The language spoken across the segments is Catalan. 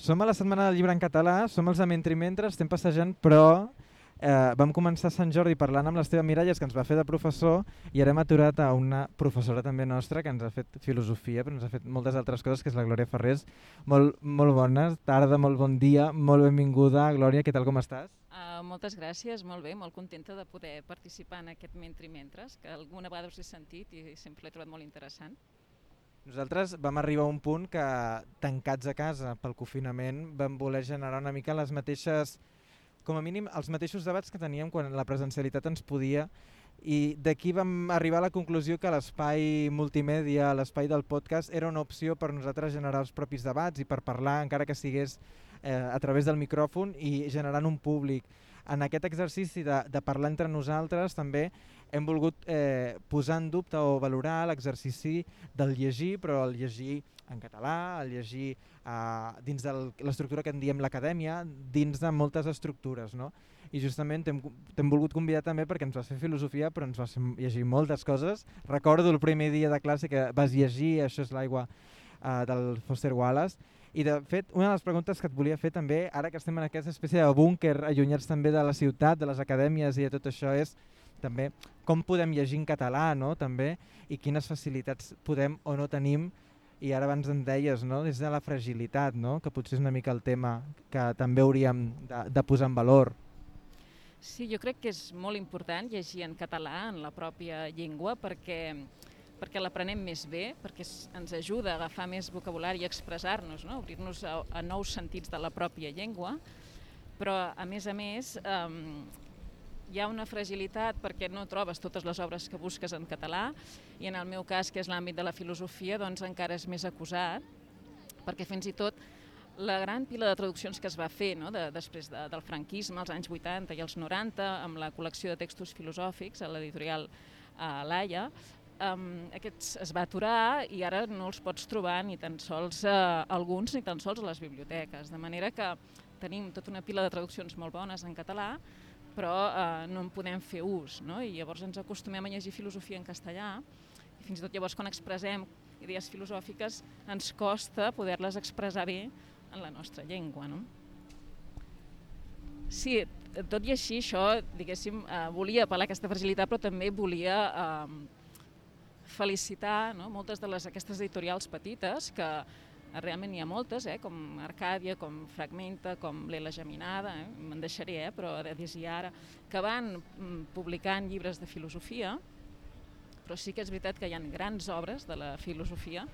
Som a la Setmana del Llibre en Català, som els de Mentre Mentre, estem passejant, però eh, vam començar Sant Jordi parlant amb l'Esteve Miralles, que ens va fer de professor, i ara hem aturat a una professora també nostra, que ens ha fet filosofia, però ens ha fet moltes altres coses, que és la Glòria Ferrés. Molt, molt bona tarda, molt bon dia, molt benvinguda. Glòria, què tal, com estàs? Uh, moltes gràcies, molt bé, molt contenta de poder participar en aquest Mentre Mentres, que alguna vegada us he sentit i sempre l'he trobat molt interessant. Nosaltres vam arribar a un punt que, tancats a casa pel confinament, vam voler generar una mica les mateixes, com a mínim, els mateixos debats que teníem quan la presencialitat ens podia i d'aquí vam arribar a la conclusió que l'espai multimèdia, l'espai del podcast, era una opció per nosaltres generar els propis debats i per parlar, encara que sigués eh, a través del micròfon i generant un públic. En aquest exercici de, de parlar entre nosaltres també hem volgut eh, posar en dubte o valorar l'exercici del llegir, però el llegir en català, el llegir eh, dins de l'estructura que en diem l'acadèmia, dins de moltes estructures. No? I justament t'hem volgut convidar també perquè ens vas fer filosofia, però ens vas llegir moltes coses. Recordo el primer dia de classe que vas llegir Això és l'aigua eh, del Foster Wallace, i de fet, una de les preguntes que et volia fer també, ara que estem en aquesta espècie de búnquer, allunyats també de la ciutat, de les acadèmies i de tot això, és també com podem llegir en català, no? també, i quines facilitats podem o no tenim, i ara abans en deies, no? des de la fragilitat, no? que potser és una mica el tema que també hauríem de, de posar en valor. Sí, jo crec que és molt important llegir en català, en la pròpia llengua, perquè perquè l'aprenem més bé, perquè ens ajuda a agafar més vocabulari i expressar-nos, no? obrir-nos a, a nous sentits de la pròpia llengua, però a més a més eh, hi ha una fragilitat perquè no trobes totes les obres que busques en català i en el meu cas, que és l'àmbit de la filosofia, doncs encara és més acusat, perquè fins i tot la gran pila de traduccions que es va fer no? de, després de, del franquisme, als anys 80 i els 90, amb la col·lecció de textos filosòfics a l'editorial uh, Laia, um, aquests es va aturar i ara no els pots trobar ni tan sols uh, alguns ni tan sols a les biblioteques. De manera que tenim tota una pila de traduccions molt bones en català, però uh, no en podem fer ús. No? I llavors ens acostumem a llegir filosofia en castellà i fins i tot llavors quan expressem idees filosòfiques ens costa poder-les expressar bé en la nostra llengua. No? Sí, tot i així, això, diguéssim, eh, volia apel·lar aquesta fragilitat, però també volia eh, felicitar no? moltes de les, aquestes editorials petites, que realment n'hi ha moltes, eh? com Arcàdia, com Fragmenta, com l'Ela Geminada, eh? me'n deixaré, eh? però de i ara, que van mm, publicant llibres de filosofia, però sí que és veritat que hi ha grans obres de la filosofia,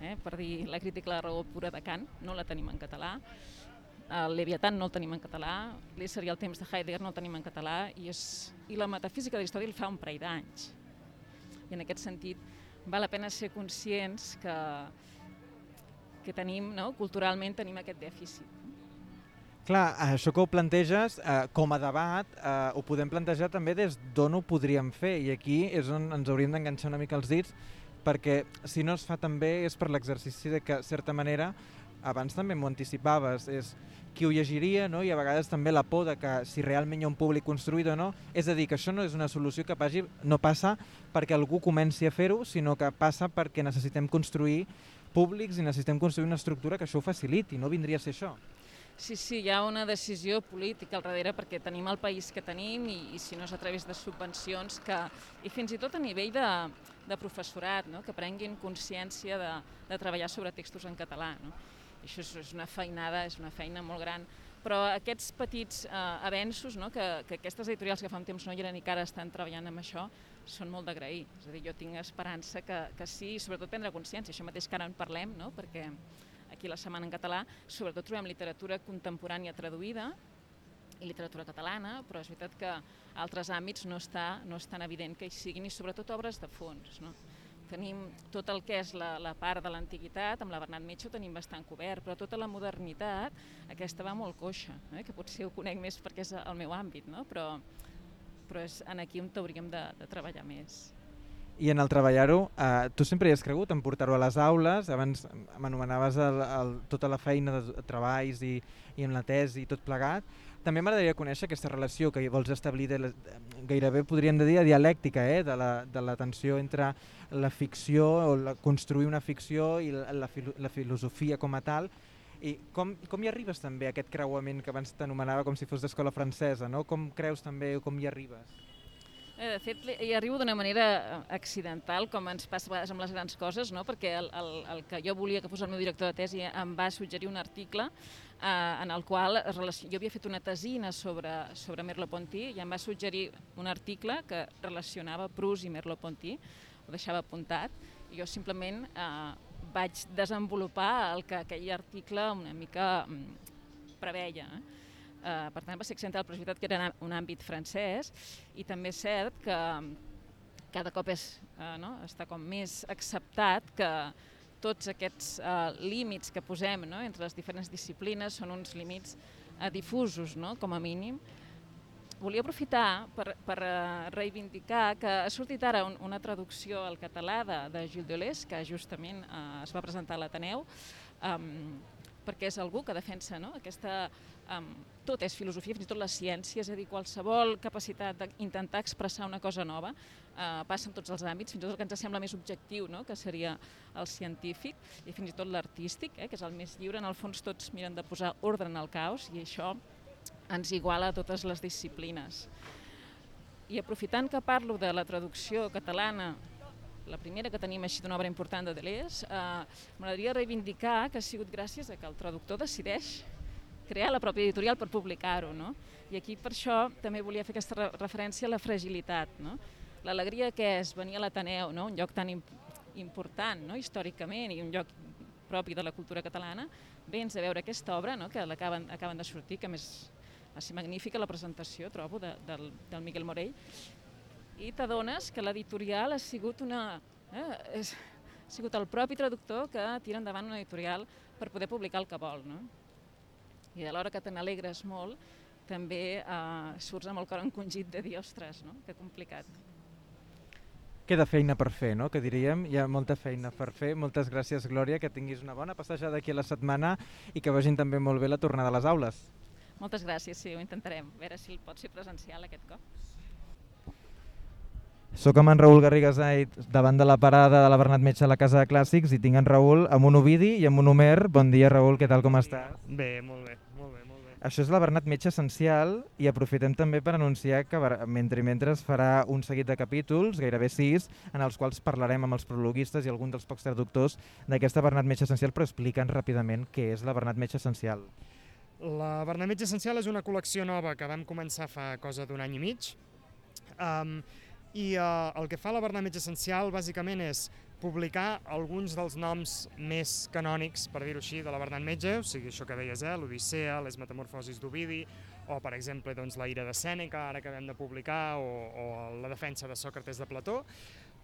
eh? per dir la crítica a la raó pura de Kant, no la tenim en català, el Leviatán no el tenim en català, l'Ésser i el temps de Heidegger no el tenim en català, i, és, i la metafísica de el fa un parell d'anys i en aquest sentit val la pena ser conscients que, que tenim, no? culturalment tenim aquest dèficit. Clar, això que ho planteges eh, com a debat eh, ho podem plantejar també des d'on ho podríem fer i aquí és on ens hauríem d'enganxar una mica els dits perquè si no es fa també és per l'exercici de que, certa manera, abans també m'ho anticipaves, és qui ho llegiria no? i a vegades també la por de que si realment hi ha un públic construït o no, és a dir, que això no és una solució que pagi, no passa perquè algú comenci a fer-ho, sinó que passa perquè necessitem construir públics i necessitem construir una estructura que això ho faciliti, no vindria a ser això. Sí, sí, hi ha una decisió política al darrere perquè tenim el país que tenim i, i si no és a través de subvencions que, i fins i tot a nivell de, de professorat, no? que prenguin consciència de, de treballar sobre textos en català. No? això és, és una feinada, és una feina molt gran, però aquests petits eh, avenços no, que, que aquestes editorials que fa un temps no hi eren i que ara estan treballant amb això, són molt d'agrair. És a dir, jo tinc esperança que, que sí, i sobretot prendre consciència, això mateix que ara en parlem, no, perquè aquí la Setmana en Català sobretot trobem literatura contemporània traduïda, i literatura catalana, però és veritat que altres àmbits no està, no és tan evident que hi siguin, i sobretot obres de fons. No? tenim tot el que és la, la part de l'antiguitat, amb la Bernat Metge ho tenim bastant cobert, però tota la modernitat, aquesta va molt coixa, eh? que potser ho conec més perquè és el meu àmbit, no? però, però és en aquí on hauríem de, de treballar més. I en el treballar-ho, eh, tu sempre hi has cregut en portar-ho a les aules, abans m'anomenaves tota la feina de treballs i, i en la tesi i tot plegat, també m'agradaria conèixer aquesta relació que vols establir, de la, gairebé podríem dir dialèctica, eh? de, la, de la tensió entre la ficció o la, construir una ficció i la, la, la filosofia com a tal I com, com hi arribes també a aquest creuament que abans t'anomenava com si fos d'escola francesa, no? Com creus també, com hi arribes? Eh, de fet, hi arribo d'una manera eh, accidental, com ens passa a vegades amb les grans coses, no? perquè el, el, el que jo volia que fos el meu director de tesi em va suggerir un article eh, en el qual jo havia fet una tesina sobre, sobre Merleau-Ponty i em va suggerir un article que relacionava Proust i Merleau-Ponty, ho deixava apuntat, i jo simplement eh, vaig desenvolupar el que aquell article una mica mm, preveia. Eh? Eh, per tant, va ser accidental, però és veritat que era un àmbit francès i també és cert que cada cop és, eh, no? està com més acceptat que tots aquests eh, límits que posem no? entre les diferents disciplines són uns límits eh, difusos, no? com a mínim. Volia aprofitar per, per uh, reivindicar que ha sortit ara un, una traducció al català de, de Gilles Deleuze, que justament uh, es va presentar a l'Ateneu, um, perquè és algú que defensa no? aquesta... Um, tot és filosofia, fins i tot la ciència, és a dir, qualsevol capacitat d'intentar expressar una cosa nova uh, passa en tots els àmbits, fins i tot el que ens sembla més objectiu, no? que seria el científic, i fins i tot l'artístic, eh? que és el més lliure, en el fons tots miren de posar ordre en el caos, i això ens iguala a totes les disciplines. I aprofitant que parlo de la traducció catalana la primera que tenim així d'una obra important de Deleuze, eh, m'agradaria reivindicar que ha sigut gràcies a que el traductor decideix crear la pròpia editorial per publicar-ho. No? I aquí per això també volia fer aquesta re referència a la fragilitat. No? L'alegria que és venir a l'Ateneu, no? un lloc tan imp important no? històricament i un lloc propi de la cultura catalana, vens a veure aquesta obra no? que acaben, acaben de sortir, que més va ser magnífica la presentació, trobo, de, del, del Miquel Morell, i t'adones que l'editorial ha sigut una... Eh, és, ha sigut el propi traductor que tira endavant una editorial per poder publicar el que vol. No? I a l'hora que te n'alegres molt, també eh, surts amb el cor encongit de dir, ostres, no? que complicat. Queda feina per fer, no? que diríem, hi ha molta feina per fer. Moltes gràcies, Glòria, que tinguis una bona passejada aquí a la setmana i que vagin també molt bé la tornada a les aules. Moltes gràcies, sí, ho intentarem. A veure si el pot ser presencial aquest cop. Soc amb en Raül Garrigues davant de la parada de la Bernat Metge a la Casa de Clàssics i tinc en Raül amb un Ovidi i amb un Homer. Bon dia, Raül, què tal, com estàs? Bé, molt bé, molt bé, molt bé. Això és la Bernat Metge Essencial i aprofitem també per anunciar que mentre mentre es farà un seguit de capítols, gairebé sis, en els quals parlarem amb els prologuistes i alguns dels pocs traductors d'aquesta Bernat Metge Essencial, però explica'ns ràpidament què és la Bernat Metge Essencial. La Bernat Metge Essencial és una col·lecció nova que vam començar fa cosa d'un any i mig. Um, i eh, el que fa la Bernat Metge Essencial bàsicament és publicar alguns dels noms més canònics, per dir-ho així, de la Bernat Metge, o sigui, això que deies, eh, l'Odissea, les Metamorfosis d'Ovidi, o, per exemple, doncs, la Ira de Sèneca, ara que acabem de publicar, o, o la defensa de Sòcrates de Plató.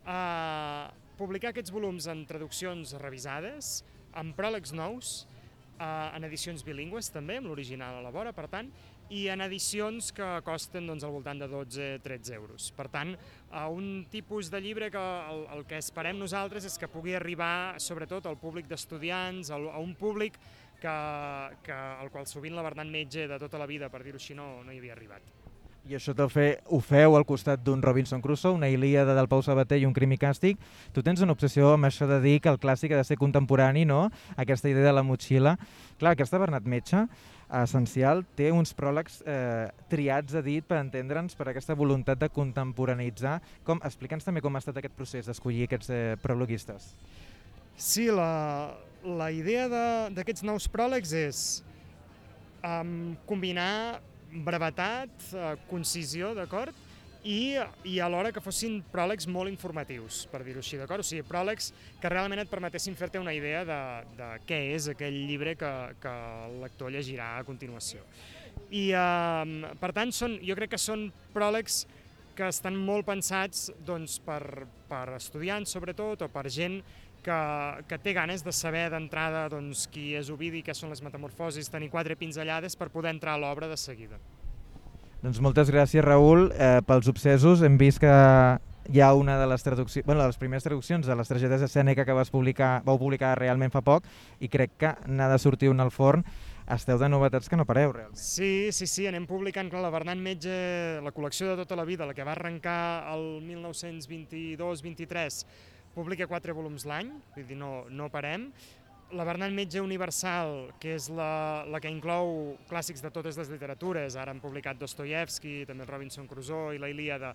Uh, publicar aquests volums en traduccions revisades, amb pròlegs nous, uh, en edicions bilingües també, amb l'original a la vora, per tant, i en edicions que costen doncs, al voltant de 12-13 euros. Per tant, un tipus de llibre que el, el que esperem nosaltres és que pugui arribar sobretot al públic d'estudiants, a un públic que, que, al qual sovint la Bernat Metge de tota la vida, per dir-ho així, no, no hi havia arribat. I això fe, ho feu al costat d'un Robinson Crusoe, una Ilíada del Pau Sabater i un crim i càstig. Tu tens una obsessió amb això de dir que el clàssic ha de ser contemporani, no? Aquesta idea de la motxilla. Clar, aquesta Bernat Metge essencial, té uns pròlegs eh, triats a dit per entendre'ns per aquesta voluntat de contemporanitzar. Com, Explica'ns també com ha estat aquest procés d'escollir aquests eh, prologuistes. Sí, la, la idea d'aquests nous pròlegs és um, combinar brevetat, uh, concisió, d'acord? i, i alhora que fossin pròlegs molt informatius, per dir-ho així, d'acord? O sigui, pròlegs que realment et permetessin fer-te una idea de, de què és aquell llibre que, que el lector llegirà a continuació. I, eh, per tant, són, jo crec que són pròlegs que estan molt pensats doncs, per, per estudiants, sobretot, o per gent que, que té ganes de saber d'entrada doncs, qui és Ovidi, què són les metamorfosis, tenir quatre pinzellades per poder entrar a l'obra de seguida. Doncs moltes gràcies, Raül, eh, pels obsesos. Hem vist que hi ha una de les traduccions, bueno, les primeres traduccions de les tragèdies de Sèneca que vas publicar, vau publicar realment fa poc i crec que n'ha de sortir un al forn. Esteu de novetats que no pareu, realment. Sí, sí, sí, anem publicant la Bernat Metge, la col·lecció de tota la vida, la que va arrencar el 1922-23, publica quatre volums l'any, vull dir, no, no parem, la Bernat Metge Universal, que és la, la que inclou clàssics de totes les literatures, ara han publicat Dostoyevsky, també Robinson Crusoe i la Ilíada,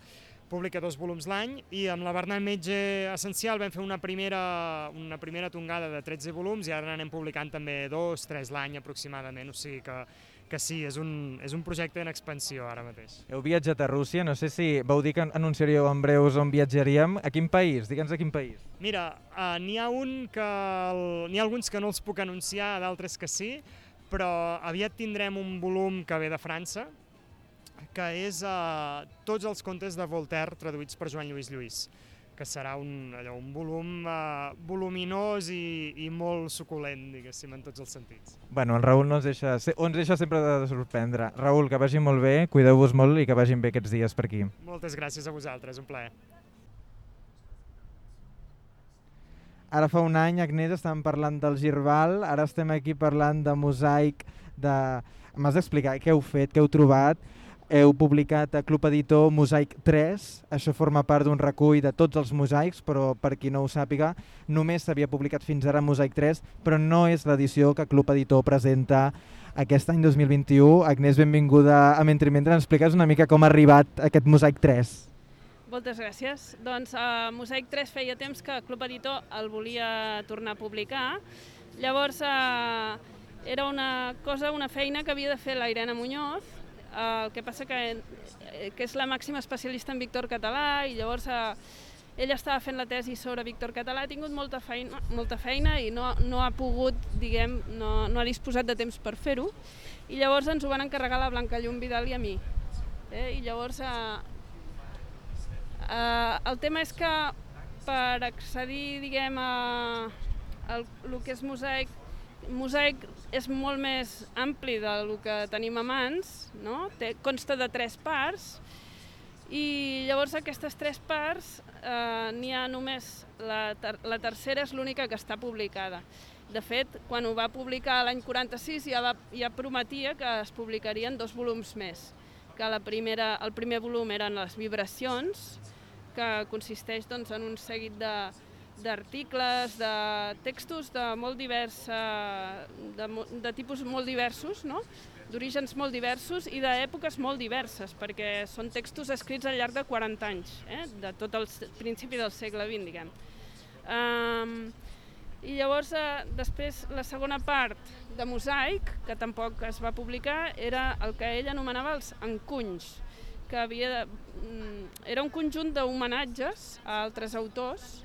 publica dos volums l'any, i amb la Bernat Metge Essencial vam fer una primera, una primera tongada de 13 volums i ara n'anem publicant també dos, tres l'any aproximadament, o sigui que, que sí, és un, és un projecte en expansió ara mateix. Heu viatjat a Rússia, no sé si vau dir que anunciaríeu en breus on viatjaríem. A quin país? Digue'ns a quin país. Mira, uh, n'hi ha un que... N'hi ha alguns que no els puc anunciar, d'altres que sí, però aviat tindrem un volum que ve de França, que és uh, tots els contes de Voltaire traduïts per Joan Lluís Lluís que serà un, allò, un volum uh, voluminós i, i molt suculent, diguéssim, en tots els sentits. Bueno, el Raül no ens deixa, ens deixa sempre de, de sorprendre. Raül, que vagi molt bé, cuideu-vos molt i que vagin bé aquests dies per aquí. Moltes gràcies a vosaltres, un plaer. Ara fa un any, Agnès, estàvem parlant del Girbal, ara estem aquí parlant de mosaic, de... M'has d'explicar què heu fet, què heu trobat, heu publicat a Club Editor Mosaic 3, això forma part d'un recull de tots els mosaics, però per qui no ho sàpiga, només s'havia publicat fins ara Mosaic 3, però no és l'edició que Club Editor presenta aquest any 2021. Agnès, benvinguda a Mentre Mentre, ens expliques una mica com ha arribat aquest Mosaic 3. Moltes gràcies. Doncs uh, Mosaic 3 feia temps que Club Editor el volia tornar a publicar. Llavors uh, era una cosa, una feina que havia de fer la Irene Muñoz, El que passa que, eh, que és la màxima especialista en Víctor Català i llavors uh, ella estava fent la tesi sobre Víctor Català, ha tingut molta feina, molta feina i no, no ha pogut, diguem, no, no ha disposat de temps per fer-ho i llavors ens ho van encarregar la Blanca Llum Vidal i a mi. Eh? I llavors uh, uh, el tema és que per accedir, diguem, a, a el que és mosaic mosaic és molt més ampli del que tenim a mans, no? Té, consta de tres parts, i llavors aquestes tres parts eh, n'hi ha només, la, ter la tercera és l'única que està publicada. De fet, quan ho va publicar l'any 46 ja, va, ja prometia que es publicarien dos volums més, que la primera, el primer volum eren les vibracions, que consisteix doncs, en un seguit de, d'articles, de textos de molt divers, de, de tipus molt diversos, no? d'orígens molt diversos i d'èpoques molt diverses, perquè són textos escrits al llarg de 40 anys, eh? de tot el principi del segle XX, diguem. Um, I llavors, eh, després, la segona part de Mosaic, que tampoc es va publicar, era el que ell anomenava els encunys, que havia de, mm, era un conjunt d'homenatges a altres autors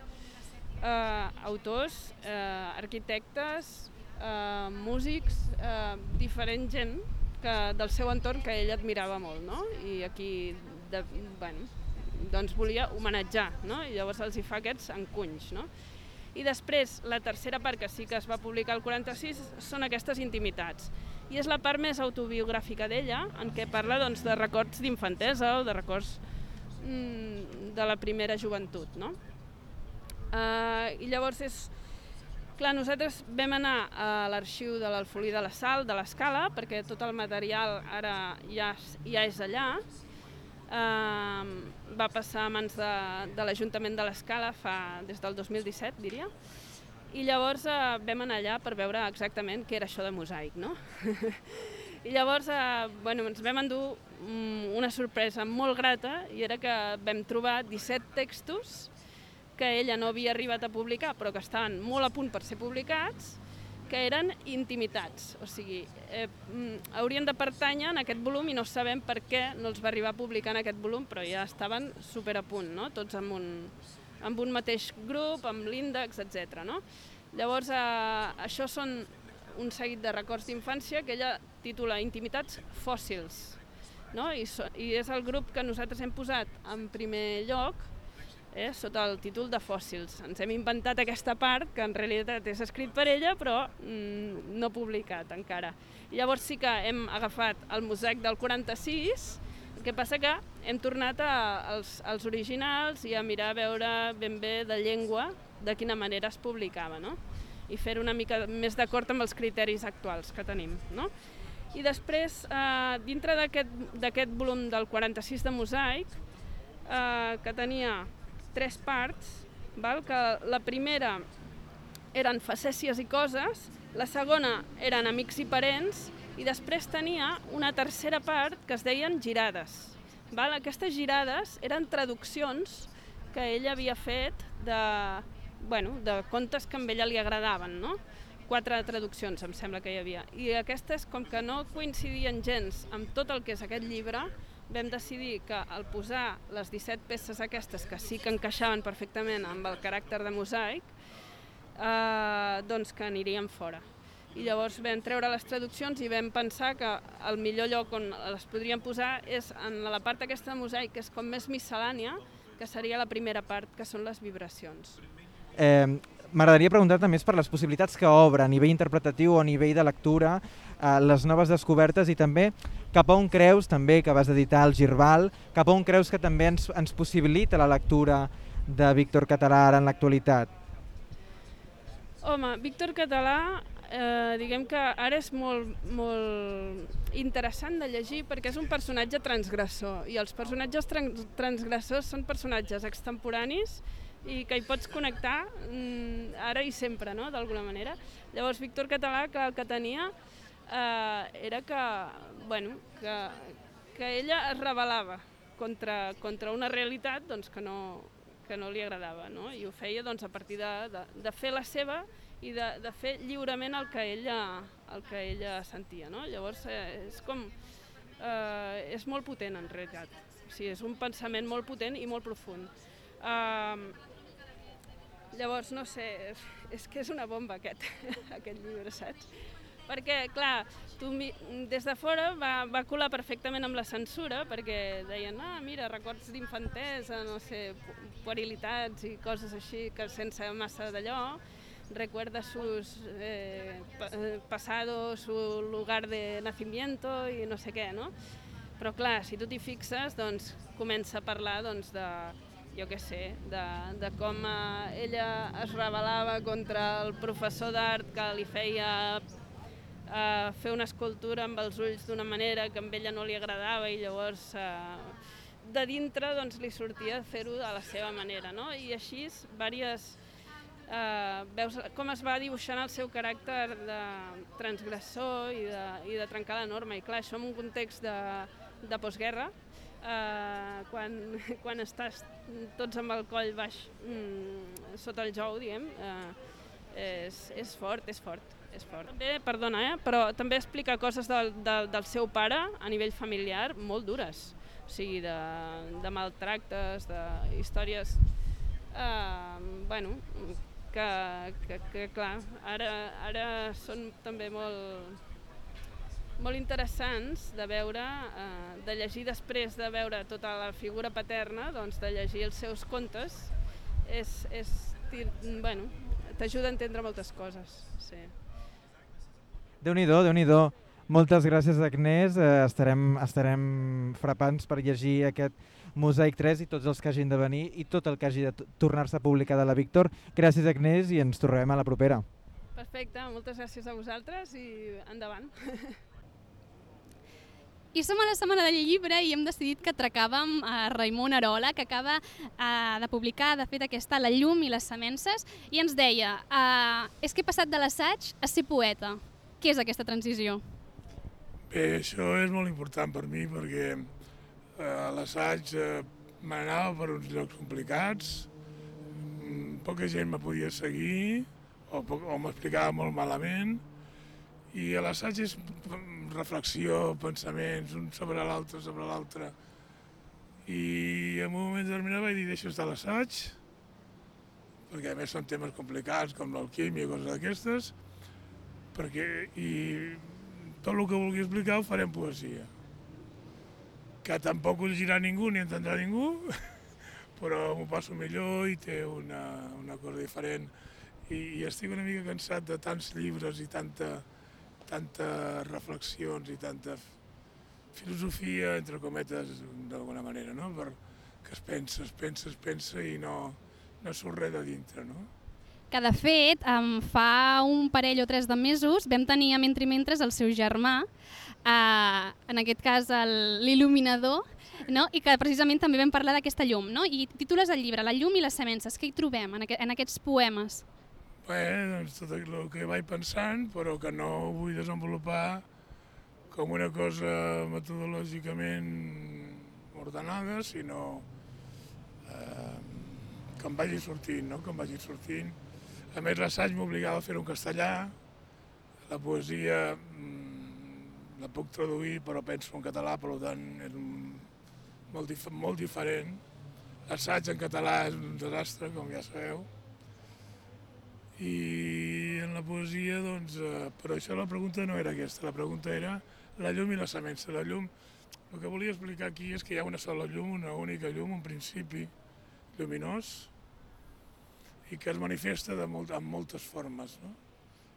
eh, autors, eh, arquitectes, eh, músics, eh, diferent gent que, del seu entorn que ell admirava molt, no? I aquí, de, bueno, doncs volia homenatjar, no? I llavors els hi fa aquests encunys, no? I després, la tercera part, que sí que es va publicar el 46, són aquestes intimitats. I és la part més autobiogràfica d'ella, en què parla doncs, de records d'infantesa o de records mm, de la primera joventut, no? Uh, I llavors és... Clar, nosaltres vam anar a l'arxiu de l'Alfolí de la Sal, de l'Escala, perquè tot el material ara ja, ja és allà. Uh, va passar a mans de, de l'Ajuntament de l'Escala fa, des del 2017, diria. I llavors uh, vam anar allà per veure exactament què era això de mosaic, no? I llavors uh, bueno, ens vam endur um, una sorpresa molt grata i era que vam trobar 17 textos que ella no havia arribat a publicar, però que estaven molt a punt per ser publicats, que eren intimitats, o sigui, eh, mm, haurien de pertànyer en aquest volum i no sabem per què no els va arribar a publicar en aquest volum, però ja estaven super a punt, no? tots amb un, amb un mateix grup, amb l'índex, etc. No? Llavors, eh, això són un seguit de records d'infància que ella titula Intimitats fòssils, no? I, so, i és el grup que nosaltres hem posat en primer lloc eh, sota el títol de fòssils. Ens hem inventat aquesta part, que en realitat és escrit per ella, però mm, no publicat encara. I llavors sí que hem agafat el mosaic del 46, el que passa que hem tornat a, als, als originals i a mirar a veure ben bé de llengua de quina manera es publicava, no? i fer una mica més d'acord amb els criteris actuals que tenim. No? I després, eh, dintre d'aquest volum del 46 de mosaic, eh, que tenia tres parts, val? que la primera eren facècies i coses, la segona eren amics i parents, i després tenia una tercera part que es deien girades. Val? Aquestes girades eren traduccions que ell havia fet de, bueno, de contes que a ella li agradaven, no? Quatre traduccions, em sembla que hi havia. I aquestes, com que no coincidien gens amb tot el que és aquest llibre, vam decidir que al posar les 17 peces aquestes, que sí que encaixaven perfectament amb el caràcter de mosaic, eh, doncs que anirien fora. I llavors vam treure les traduccions i vam pensar que el millor lloc on les podríem posar és en la part aquesta de mosaic, que és com més miscel·lània, que seria la primera part, que són les vibracions. Eh, M'agradaria preguntar-te més per les possibilitats que obre a nivell interpretatiu o a nivell de lectura, eh, les noves descobertes i també cap a on creus, també que vas editar el Girbal, cap a on creus que també ens, ens possibilita la lectura de Víctor Català ara en l'actualitat? Home, Víctor Català, eh, diguem que ara és molt, molt interessant de llegir perquè és un personatge transgressor i els personatges trans transgressors són personatges extemporanis i que hi pots connectar mm, ara i sempre, no?, d'alguna manera. Llavors, Víctor Català, que el que tenia eh, era que, bueno, que, que ella es rebel·lava contra, contra una realitat doncs, que, no, que no li agradava, no? i ho feia doncs, a partir de, de, de fer la seva i de, de fer lliurement el que ella, el que ella sentia. No? Llavors, eh, és com... Eh, és molt potent, en realitat. O sigui, és un pensament molt potent i molt profund. Eh, Llavors, no sé, és que és una bomba aquest, aquest llibre, saps? Perquè, clar, tu des de fora va, va colar perfectament amb la censura, perquè deien, ah, mira, records d'infantesa, no sé, puerilitats i coses així, que sense massa d'allò, recuerda sus eh, pasado, su lugar de nacimiento i no sé què, no? Però clar, si tu t'hi fixes, doncs comença a parlar doncs, de, jo què sé, de, de com eh, ella es rebel·lava contra el professor d'art que li feia eh, fer una escultura amb els ulls d'una manera que a ella no li agradava i llavors eh, de dintre doncs, li sortia fer-ho de la seva manera. No? I així, diverses, eh, veus com es va dibuixant el seu caràcter de transgressor i de, i de trencar la norma. I clar, això en un context de, de postguerra, eh, quan, quan estàs tots amb el coll baix mm, sota el jou, diguem, eh, és, és fort, és fort. És fort. També, perdona, eh, però també explica coses del, del, del seu pare a nivell familiar molt dures, o sigui, de, de maltractes, de històries, eh, bueno, que, que, que clar, ara, ara són també molt, molt interessants de veure, eh, de llegir després de veure tota la figura paterna, doncs de llegir els seus contes, és, és bueno, t'ajuda a entendre moltes coses. Sí. Déu-n'hi-do, déu nhi déu Moltes gràcies, Agnès. Eh, estarem, estarem frapants per llegir aquest Mosaic 3 i tots els que hagin de venir i tot el que hagi de tornar-se a publicar de la Víctor. Gràcies, Agnès, i ens tornarem a la propera. Perfecte, moltes gràcies a vosaltres i endavant. I som a la Setmana del Llibre i hem decidit que atracàvem a Raimon Arola, que acaba eh, de publicar, de fet, aquesta La llum i les semences, i ens deia eh, és que he passat de l'assaig a ser poeta. Què és aquesta transició? Bé, això és molt important per mi perquè eh, l'assaig eh, m'anava per uns llocs complicats, mm, poca gent me podia seguir o, o m'explicava molt malament, i l'assaig és reflexió, pensaments, un sobre l'altre, sobre l'altre. I en un moment determinat vaig dir, deixo estar l'assaig, perquè a més són temes complicats com l'alquímia i coses d'aquestes, perquè i tot el que vulgui explicar ho farem poesia. Que tampoc ho llegirà ningú ni entendrà ningú, però m'ho passo millor i té una, una cosa diferent. I, I estic una mica cansat de tants llibres i tanta, tantes reflexions i tanta filosofia, entre cometes, d'alguna manera, no? Per, que es pensa, es pensa, es pensa i no, no surt res de dintre, no? Que de fet, um, fa un parell o tres de mesos vam tenir a Mentre Mentres el seu germà, uh, en aquest cas l'il·luminador, no? i que precisament també vam parlar d'aquesta llum. No? I titules del llibre La llum i les semences, què hi trobem en, aqu en aquests poemes? Bé, doncs tot el que vaig pensant, però que no ho vull desenvolupar com una cosa metodològicament ordenada, sinó eh, que em vagi sortint, no? que em vagi sortint. A més, l'assaig m'obligava a fer-ho en castellà, la poesia mm, la puc traduir, però penso en català, per tant, és un, molt, dif molt diferent. L'assaig en català és un desastre, com ja sabeu. I en la poesia, doncs, eh, però això la pregunta no era aquesta, la pregunta era la llum i la semença. La llum, el que volia explicar aquí és que hi ha una sola llum, una única llum, un principi lluminós, i que es manifesta de molt, en moltes formes, no?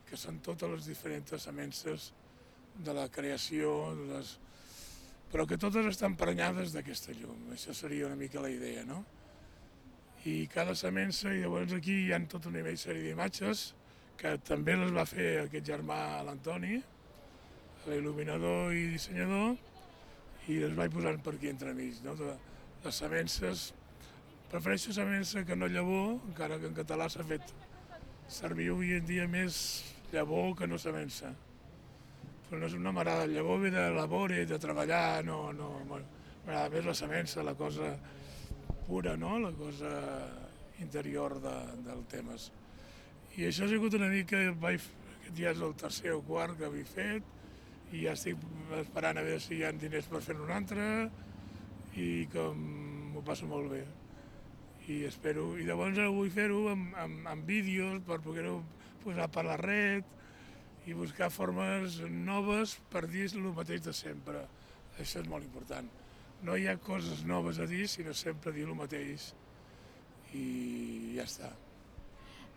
que són totes les diferents semences de la creació, de les... però que totes estan prenyades d'aquesta llum. Això seria una mica la idea, no? I cada semença, i llavors aquí hi ha tota una sèrie d'imatges que també les va fer aquest germà, l'Antoni, l'il·luminador i dissenyador, i les vaig posant per aquí entremig, no? De, les semences, prefereixo semença que no llavor, encara que en català s'ha fet servir avui en dia més llavor que no semença. Però no és una m'agrada, el llavor ve de labore, de treballar, no, no, m'agrada més la semença, la cosa pura, no? la cosa interior de, del temes. I això ha sigut una mica, vaig, aquest ja és el tercer o quart que havia fet, i ja estic esperant a veure si hi ha diners per fer un altre i que m'ho passo molt bé. I espero, i llavors vull fer-ho amb, amb, amb vídeos per poder-ho posar per la red i buscar formes noves per dir el mateix de sempre. Això és molt important. No hi ha coses noves a dir, sinó sempre dir el mateix i ja està.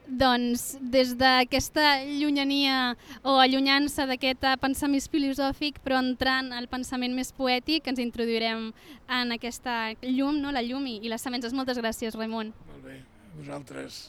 Doncs des d'aquesta llunyania o allunyant-se d'aquest pensament filosòfic però entrant al pensament més poètic ens introduirem en aquesta llum, no? la llum i, i les semences. Moltes gràcies, Raimon. Molt bé, vosaltres.